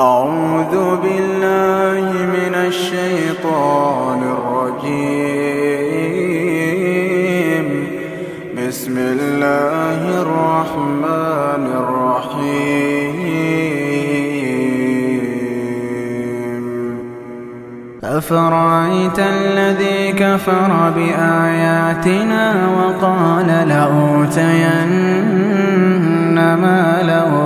أعوذ بالله من الشيطان الرجيم. بسم الله الرحمن الرحيم. أفرأيت الذي كفر بآياتنا وقال لأوتين وولدا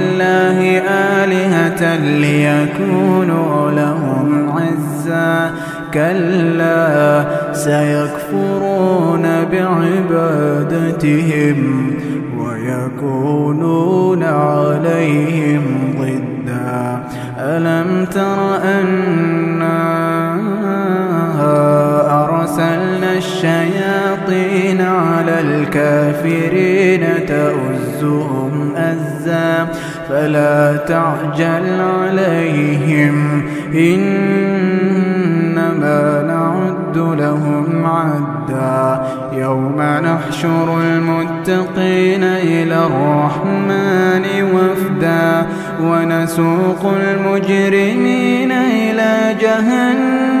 ليكونوا لهم عزا. كلا سيكفرون بعبادتهم ويكونون عليهم ضدا. ألم تر أنا أرسلنا الشياطين على الكافرين تؤزهم فلا تعجل عليهم. إنما نعد لهم عدا. يوم نحشر المتقين إلى الرحمن وفدا. ونسوق المجرمين إلى جهنم.